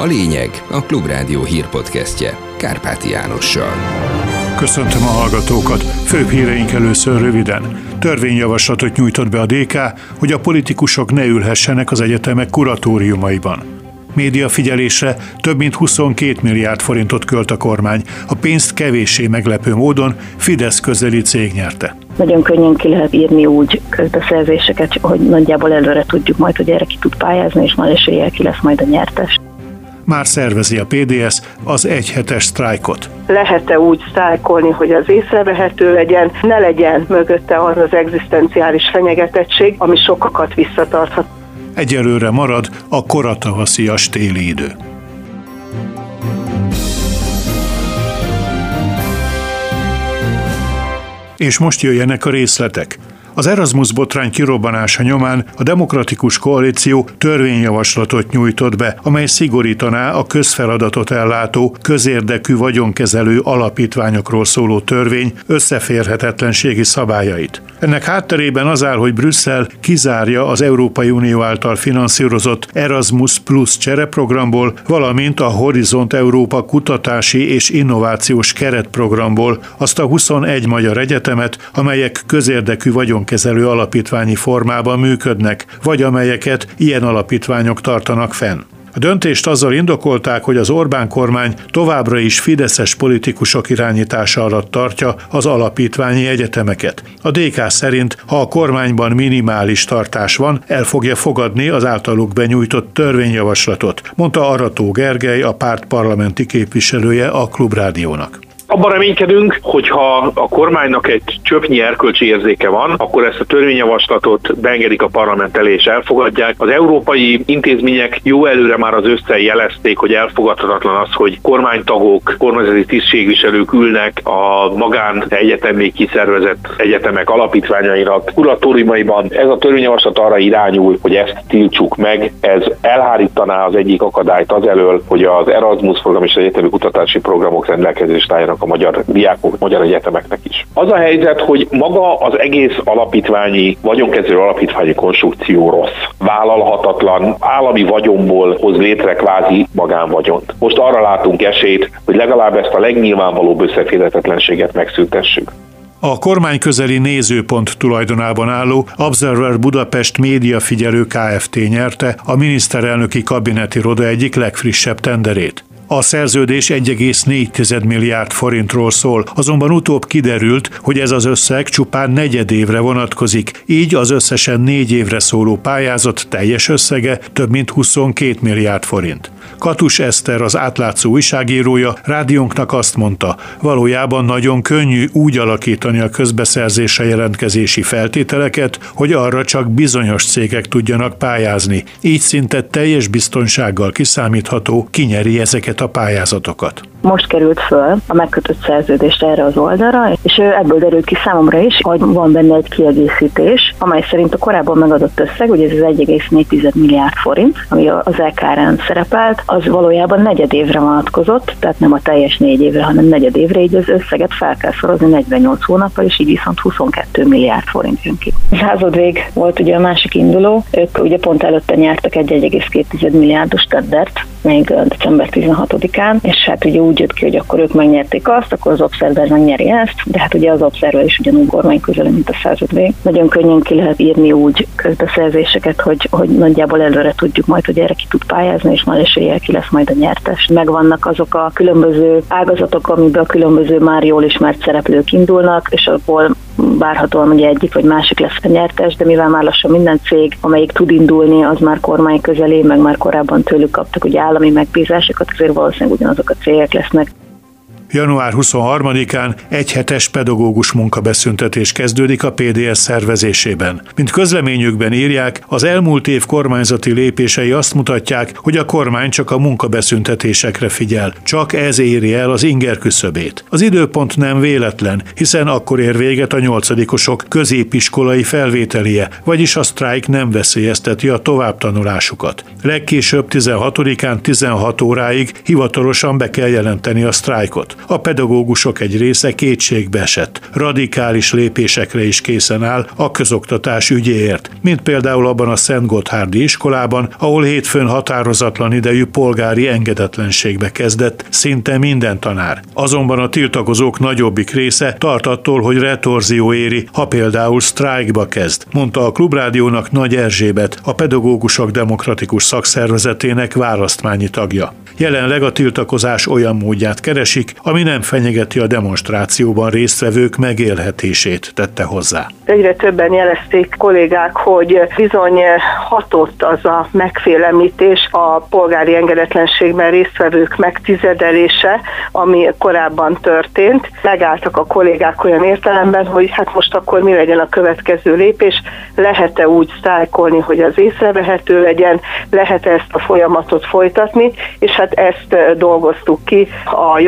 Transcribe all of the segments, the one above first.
A lényeg a Klubrádió hírpodcastje Kárpáti Jánossal. Köszöntöm a hallgatókat. Főbb híreink először röviden. Törvényjavaslatot nyújtott be a DK, hogy a politikusok ne ülhessenek az egyetemek kuratóriumaiban. Média figyelésre több mint 22 milliárd forintot költ a kormány. A pénzt kevéssé meglepő módon Fidesz közeli cég nyerte. Nagyon könnyen ki lehet írni úgy közbeszerzéseket, hogy nagyjából előre tudjuk majd, hogy erre ki tud pályázni, és nagy eséllyel ki lesz majd a nyertes már szervezi a PDS az egyhetes sztrájkot. Lehet-e úgy sztrájkolni, hogy az észrevehető legyen, ne legyen mögötte az az egzisztenciális fenyegetettség, ami sokakat visszatarthat. Egyelőre marad a koratavaszias téli idő. És most jöjjenek a részletek. Az Erasmus botrány kirobbanása nyomán a Demokratikus Koalíció törvényjavaslatot nyújtott be, amely szigorítaná a közfeladatot ellátó, közérdekű vagyonkezelő alapítványokról szóló törvény összeférhetetlenségi szabályait. Ennek hátterében az áll, hogy Brüsszel kizárja az Európai Unió által finanszírozott Erasmus Plus csereprogramból, valamint a Horizont Európa kutatási és innovációs keretprogramból azt a 21 magyar egyetemet, amelyek közérdekű vagyonkezelő alapítványi formában működnek, vagy amelyeket ilyen alapítványok tartanak fenn. A döntést azzal indokolták, hogy az Orbán kormány továbbra is fideszes politikusok irányítása alatt tartja az alapítványi egyetemeket. A DK szerint, ha a kormányban minimális tartás van, el fogja fogadni az általuk benyújtott törvényjavaslatot, mondta Arató Gergely, a párt parlamenti képviselője a Klubrádiónak. Abban reménykedünk, hogyha a kormánynak egy csöpnyi erkölcsi érzéke van, akkor ezt a törvényjavaslatot beengedik a parlament elé és elfogadják. Az európai intézmények jó előre már az össze jelezték, hogy elfogadhatatlan az, hogy kormánytagok, kormányzati tisztségviselők ülnek a magán egyetemi kiszervezett egyetemek alapítványainak kuratóriumaiban. Ez a törvényjavaslat arra irányul, hogy ezt tiltsuk meg. Ez elhárítaná az egyik akadályt az elől, hogy az Erasmus program és az egyetemi kutatási programok rendelkezésre álljanak a magyar diákok, magyar egyetemeknek is. Az a helyzet, hogy maga az egész alapítványi, vagyonkezelő alapítványi konstrukció rossz. Vállalhatatlan, állami vagyonból hoz létre kvázi magánvagyont. Most arra látunk esélyt, hogy legalább ezt a legnyilvánvalóbb összeférhetetlenséget megszüntessük. A kormány közeli nézőpont tulajdonában álló Observer Budapest média figyelő Kft. nyerte a miniszterelnöki kabineti roda egyik legfrissebb tenderét. A szerződés 1,4 milliárd forintról szól, azonban utóbb kiderült, hogy ez az összeg csupán negyedévre vonatkozik, így az összesen négy évre szóló pályázat teljes összege több mint 22 milliárd forint. Katus Eszter, az átlátszó újságírója rádiónknak azt mondta, valójában nagyon könnyű úgy alakítani a közbeszerzésre jelentkezési feltételeket, hogy arra csak bizonyos cégek tudjanak pályázni. Így szinte teljes biztonsággal kiszámítható, kinyeri ezeket a pályázatokat most került föl a megkötött szerződést erre az oldalra, és ebből derült ki számomra is, hogy van benne egy kiegészítés, amely szerint a korábban megadott összeg, ugye ez az 1,4 milliárd forint, ami az LKR-en szerepelt, az valójában negyed évre vonatkozott, tehát nem a teljes négy évre, hanem negyed évre, így az összeget fel kell szorozni 48 hónappal, és így viszont 22 milliárd forint jön ki. Századvég volt ugye a másik induló, ők ugye pont előtte nyertek egy 1,2 milliárdos teddert, még december 16-án, és hát ugye úgy jött ki, hogy akkor ők megnyerték azt, akkor az Observer megnyeri ezt, de hát ugye az Observer is ugyanúgy kormány közel, mint a századvég. Nagyon könnyen ki lehet írni úgy közbeszerzéseket, hogy, hogy nagyjából előre tudjuk majd, hogy erre ki tud pályázni, és nagy eséllyel ki lesz majd a nyertes. Megvannak azok a különböző ágazatok, amiben a különböző már jól ismert szereplők indulnak, és abból várhatóan ugye egyik vagy másik lesz a nyertes, de mivel már lassan minden cég, amelyik tud indulni, az már kormány közelé, meg már korábban tőlük kaptak ugye állami megbízásokat, azért valószínűleg ugyanazok a cégek lesznek. Január 23-án egyhetes pedagógus munkabeszüntetés kezdődik a PDS szervezésében. Mint közleményükben írják, az elmúlt év kormányzati lépései azt mutatják, hogy a kormány csak a munkabeszüntetésekre figyel. Csak ez éri el az inger küszöbét. Az időpont nem véletlen, hiszen akkor ér véget a nyolcadikosok középiskolai felvételie, vagyis a sztrájk nem veszélyezteti a továbbtanulásukat. Legkésőbb 16-án 16 óráig hivatalosan be kell jelenteni a sztrájkot. A pedagógusok egy része kétségbe esett. Radikális lépésekre is készen áll a közoktatás ügyéért, mint például abban a Szent Gotthárdi iskolában, ahol hétfőn határozatlan idejű polgári engedetlenségbe kezdett szinte minden tanár. Azonban a tiltakozók nagyobbik része tart attól, hogy retorzió éri, ha például sztrájkba kezd, mondta a Klubrádiónak Nagy Erzsébet, a Pedagógusok Demokratikus Szakszervezetének választmányi tagja. Jelenleg a tiltakozás olyan módját keresik, ami nem fenyegeti a demonstrációban résztvevők megélhetését, tette hozzá. Egyre többen jelezték kollégák, hogy bizony hatott az a megfélemlítés a polgári engedetlenségben résztvevők megtizedelése, ami korábban történt. Megálltak a kollégák olyan értelemben, hogy hát most akkor mi legyen a következő lépés, lehet-e úgy sztrájkolni, hogy az észrevehető legyen, lehet-e ezt a folyamatot folytatni, és hát ezt dolgoztuk ki a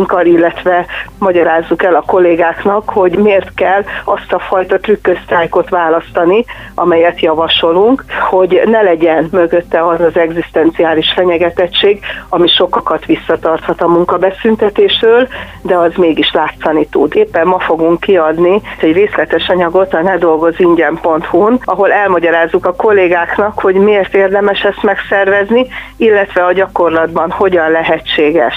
jogászainkkal, illetve magyarázzuk el a kollégáknak, hogy miért kell azt a fajta trükkösztrájkot választani, amelyet javasolunk, hogy ne legyen mögötte az az egzisztenciális fenyegetettség, ami sokakat visszatarthat a munkabeszüntetésről, de az mégis látszani tud. Éppen ma fogunk kiadni egy részletes anyagot a nedolgozingyen.hu-n, ahol elmagyarázzuk a kollégáknak, hogy miért érdemes ezt megszervezni, illetve a gyakorlatban hogyan lehetséges.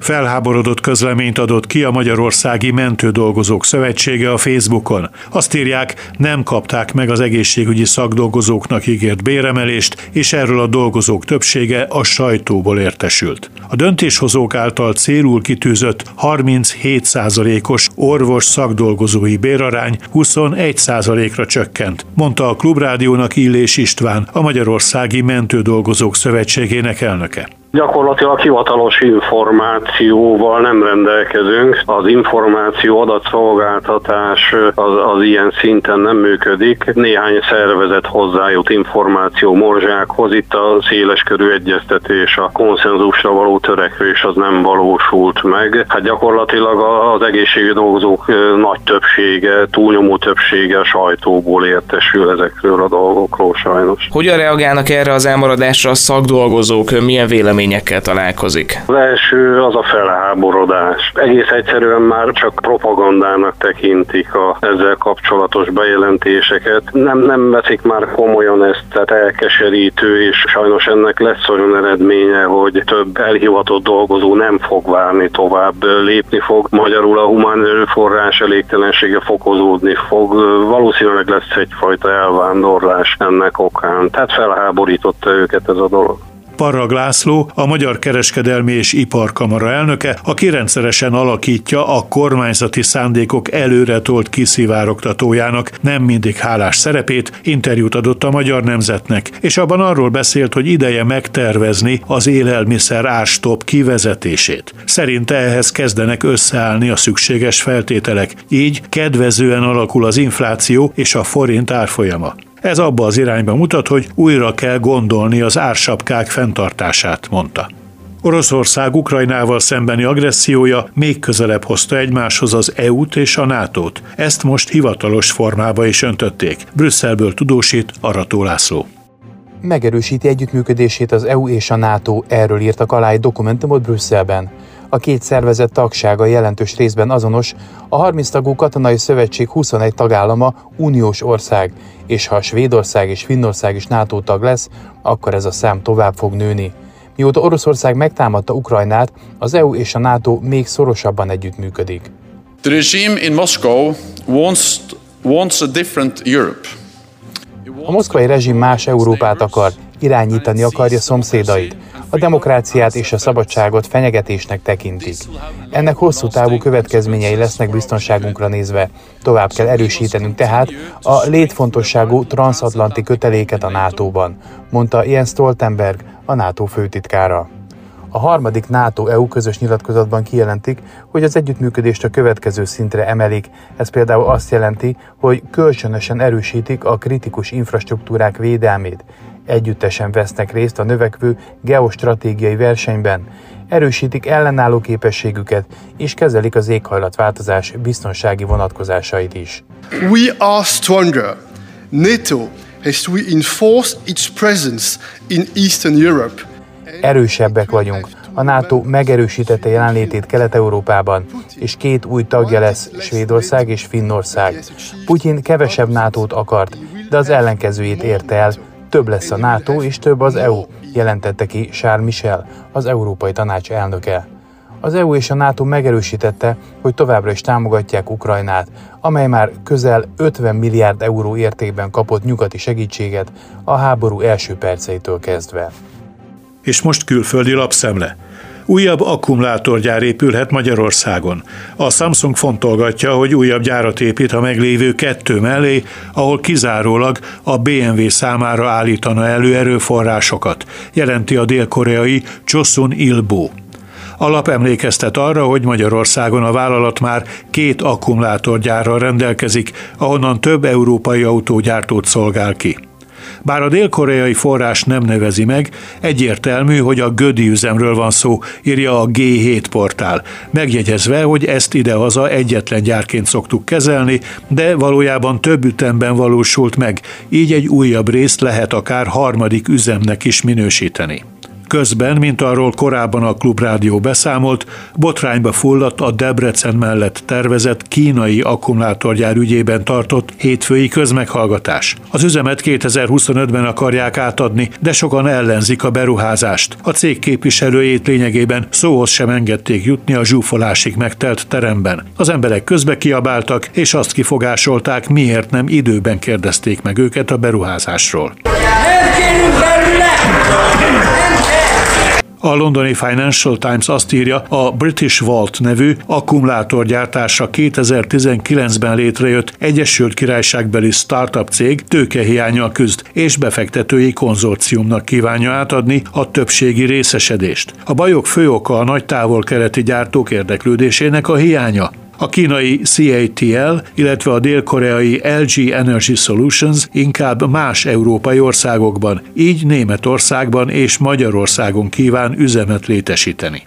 Felháborodott közleményt adott ki a Magyarországi Mentődolgozók Szövetsége a Facebookon. Azt írják, nem kapták meg az egészségügyi szakdolgozóknak ígért béremelést, és erről a dolgozók többsége a sajtóból értesült. A döntéshozók által célul kitűzött 37%-os orvos szakdolgozói bérarány 21%-ra csökkent, mondta a Klubrádiónak Illés István, a Magyarországi Mentődolgozók Szövetségének elnöke. Gyakorlatilag hivatalos információval nem rendelkezünk. Az információ adatszolgáltatás az, az ilyen szinten nem működik. Néhány szervezet hozzájut információ morzsákhoz. Itt a széleskörű egyeztetés, a konszenzusra való törekvés az nem valósult meg. Hát gyakorlatilag az egészségügyi dolgozók nagy többsége, túlnyomó többsége a sajtóból értesül ezekről a dolgokról sajnos. Hogyan reagálnak erre az elmaradásra a szakdolgozók? Milyen vélemény véleményekkel találkozik? Az első az a felháborodás. Egész egyszerűen már csak propagandának tekintik a ezzel kapcsolatos bejelentéseket. Nem, nem veszik már komolyan ezt, tehát elkeserítő, és sajnos ennek lesz olyan eredménye, hogy több elhivatott dolgozó nem fog várni tovább, lépni fog. Magyarul a humán erőforrás elégtelensége fokozódni fog. Valószínűleg lesz egyfajta elvándorlás ennek okán. Tehát felháborította őket ez a dolog. Parrag László, a Magyar Kereskedelmi és Iparkamara elnöke, aki rendszeresen alakítja a kormányzati szándékok előre tolt kiszivárogtatójának nem mindig hálás szerepét, interjút adott a Magyar Nemzetnek, és abban arról beszélt, hogy ideje megtervezni az élelmiszer árstop kivezetését. Szerinte ehhez kezdenek összeállni a szükséges feltételek, így kedvezően alakul az infláció és a forint árfolyama. Ez abba az irányba mutat, hogy újra kell gondolni az ársapkák fenntartását, mondta. Oroszország Ukrajnával szembeni agressziója még közelebb hozta egymáshoz az EU-t és a NATO-t. Ezt most hivatalos formába is öntötték. Brüsszelből tudósít Arató László megerősíti együttműködését az EU és a NATO, erről írtak alá egy dokumentumot Brüsszelben. A két szervezet tagsága jelentős részben azonos, a 30 tagú katonai szövetség 21 tagállama uniós ország, és ha Svédország és Finnország is NATO tag lesz, akkor ez a szám tovább fog nőni. Mióta Oroszország megtámadta Ukrajnát, az EU és a NATO még szorosabban együttműködik. The regime in Moscow wants, wants a different Europe. A moszkvai rezsim más Európát akar, irányítani akarja szomszédait. A demokráciát és a szabadságot fenyegetésnek tekintik. Ennek hosszú távú következményei lesznek biztonságunkra nézve. Tovább kell erősítenünk tehát a létfontosságú transatlanti köteléket a NATO-ban, mondta Jens Stoltenberg, a NATO főtitkára. A harmadik NATO-EU közös nyilatkozatban kijelentik, hogy az együttműködést a következő szintre emelik. Ez például azt jelenti, hogy kölcsönösen erősítik a kritikus infrastruktúrák védelmét. Együttesen vesznek részt a növekvő geostratégiai versenyben, erősítik ellenálló képességüket, és kezelik az éghajlatváltozás biztonsági vonatkozásait is. We are stronger. NATO has reinforced its presence in Eastern Europe Erősebbek vagyunk. A NATO megerősítette jelenlétét Kelet-Európában, és két új tagja lesz Svédország és Finnország. Putyin kevesebb NATO-t akart, de az ellenkezőjét érte el, több lesz a NATO és több az EU, jelentette ki Charles Michel, az Európai Tanács elnöke. Az EU és a NATO megerősítette, hogy továbbra is támogatják Ukrajnát, amely már közel 50 milliárd euró értékben kapott nyugati segítséget a háború első perceitől kezdve. És most külföldi lapszemle. Újabb akkumulátorgyár épülhet Magyarországon. A Samsung fontolgatja, hogy újabb gyárat épít a meglévő kettő mellé, ahol kizárólag a BMW számára állítana elő erőforrásokat, jelenti a dél-koreai Chosun Ilbo. A lap emlékeztet arra, hogy Magyarországon a vállalat már két akkumulátorgyárral rendelkezik, ahonnan több európai autógyártót szolgál ki. Bár a dél-koreai forrás nem nevezi meg, egyértelmű, hogy a Gödi üzemről van szó, írja a G7 portál, megjegyezve, hogy ezt idehaza egyetlen gyárként szoktuk kezelni, de valójában több ütemben valósult meg, így egy újabb részt lehet akár harmadik üzemnek is minősíteni. Közben, mint arról korábban a Klubrádió beszámolt, botrányba fulladt a Debrecen mellett tervezett kínai akkumulátorgyár ügyében tartott hétfői közmeghallgatás. Az üzemet 2025-ben akarják átadni, de sokan ellenzik a beruházást. A cég képviselőjét lényegében szóhoz sem engedték jutni a zsúfolásig megtelt teremben. Az emberek közbe kiabáltak, és azt kifogásolták, miért nem időben kérdezték meg őket a beruházásról. Nem kérünk belőle! A londoni Financial Times azt írja, a British Vault nevű akkumulátorgyártása 2019-ben létrejött Egyesült Királyságbeli startup cég tőkehiánya küzd, és befektetői konzorciumnak kívánja átadni a többségi részesedést. A bajok fő oka a nagy távol-keleti gyártók érdeklődésének a hiánya. A kínai CATL, illetve a dél-koreai LG Energy Solutions inkább más európai országokban, így Németországban és Magyarországon kíván üzemet létesíteni.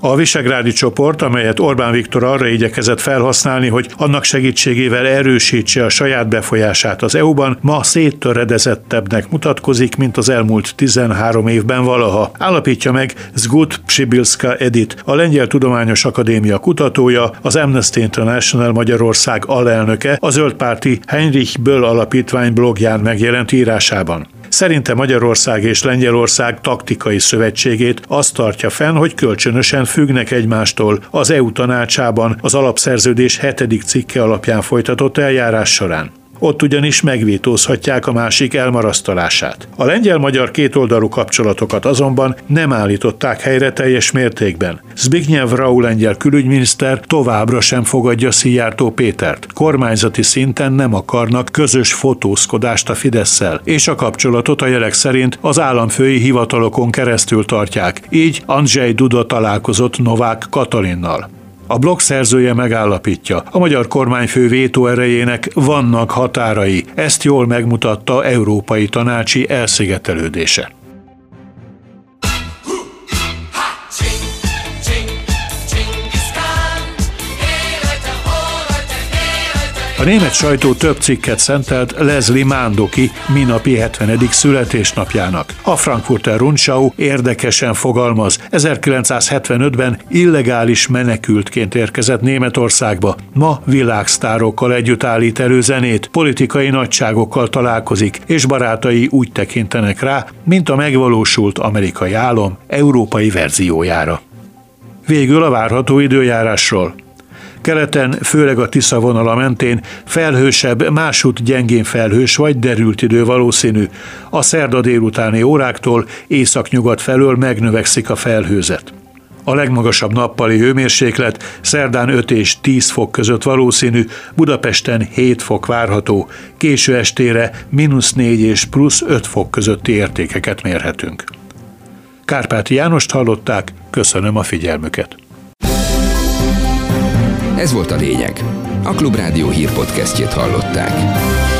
A Visegrádi csoport, amelyet Orbán Viktor arra igyekezett felhasználni, hogy annak segítségével erősítse a saját befolyását az EU-ban, ma széttöredezettebbnek mutatkozik, mint az elmúlt 13 évben valaha. Állapítja meg Zgut Psibilska Edit, a Lengyel Tudományos Akadémia kutatója, az Amnesty International Magyarország alelnöke, a zöldpárti Heinrich Böll alapítvány blogján megjelent írásában. Szerinte Magyarország és Lengyelország taktikai szövetségét azt tartja fenn, hogy kölcsönösen függnek egymástól az EU tanácsában az alapszerződés hetedik cikke alapján folytatott eljárás során. Ott ugyanis megvétózhatják a másik elmarasztalását. A lengyel-magyar kétoldalú kapcsolatokat azonban nem állították helyre teljes mértékben. Zbigniew Rau lengyel külügyminiszter továbbra sem fogadja Szijjártó Pétert. Kormányzati szinten nem akarnak közös fotózkodást a fidesz és a kapcsolatot a jelek szerint az államfői hivatalokon keresztül tartják. Így Andrzej Duda találkozott Novák Katalinnal. A blog szerzője megállapítja, a magyar kormányfő vétó erejének vannak határai, ezt jól megmutatta európai tanácsi elszigetelődése. Német sajtó több cikket szentelt Leslie Mándoki minapi 70. születésnapjának. A Frankfurter Rundschau érdekesen fogalmaz. 1975-ben illegális menekültként érkezett Németországba. Ma világsztárokkal együtt állít elő zenét, politikai nagyságokkal találkozik, és barátai úgy tekintenek rá, mint a megvalósult amerikai álom európai verziójára. Végül a várható időjárásról. Keleten, főleg a Tisza vonala mentén felhősebb, másút gyengén felhős vagy derült idő valószínű. A szerda délutáni óráktól északnyugat felől megnövekszik a felhőzet. A legmagasabb nappali hőmérséklet szerdán 5 és 10 fok között valószínű, Budapesten 7 fok várható, késő estére mínusz 4 és plusz 5 fok közötti értékeket mérhetünk. Kárpáti Jánost hallották, köszönöm a figyelmüket. Ez volt a lényeg. A Klubrádió hírpodcastjét hallották.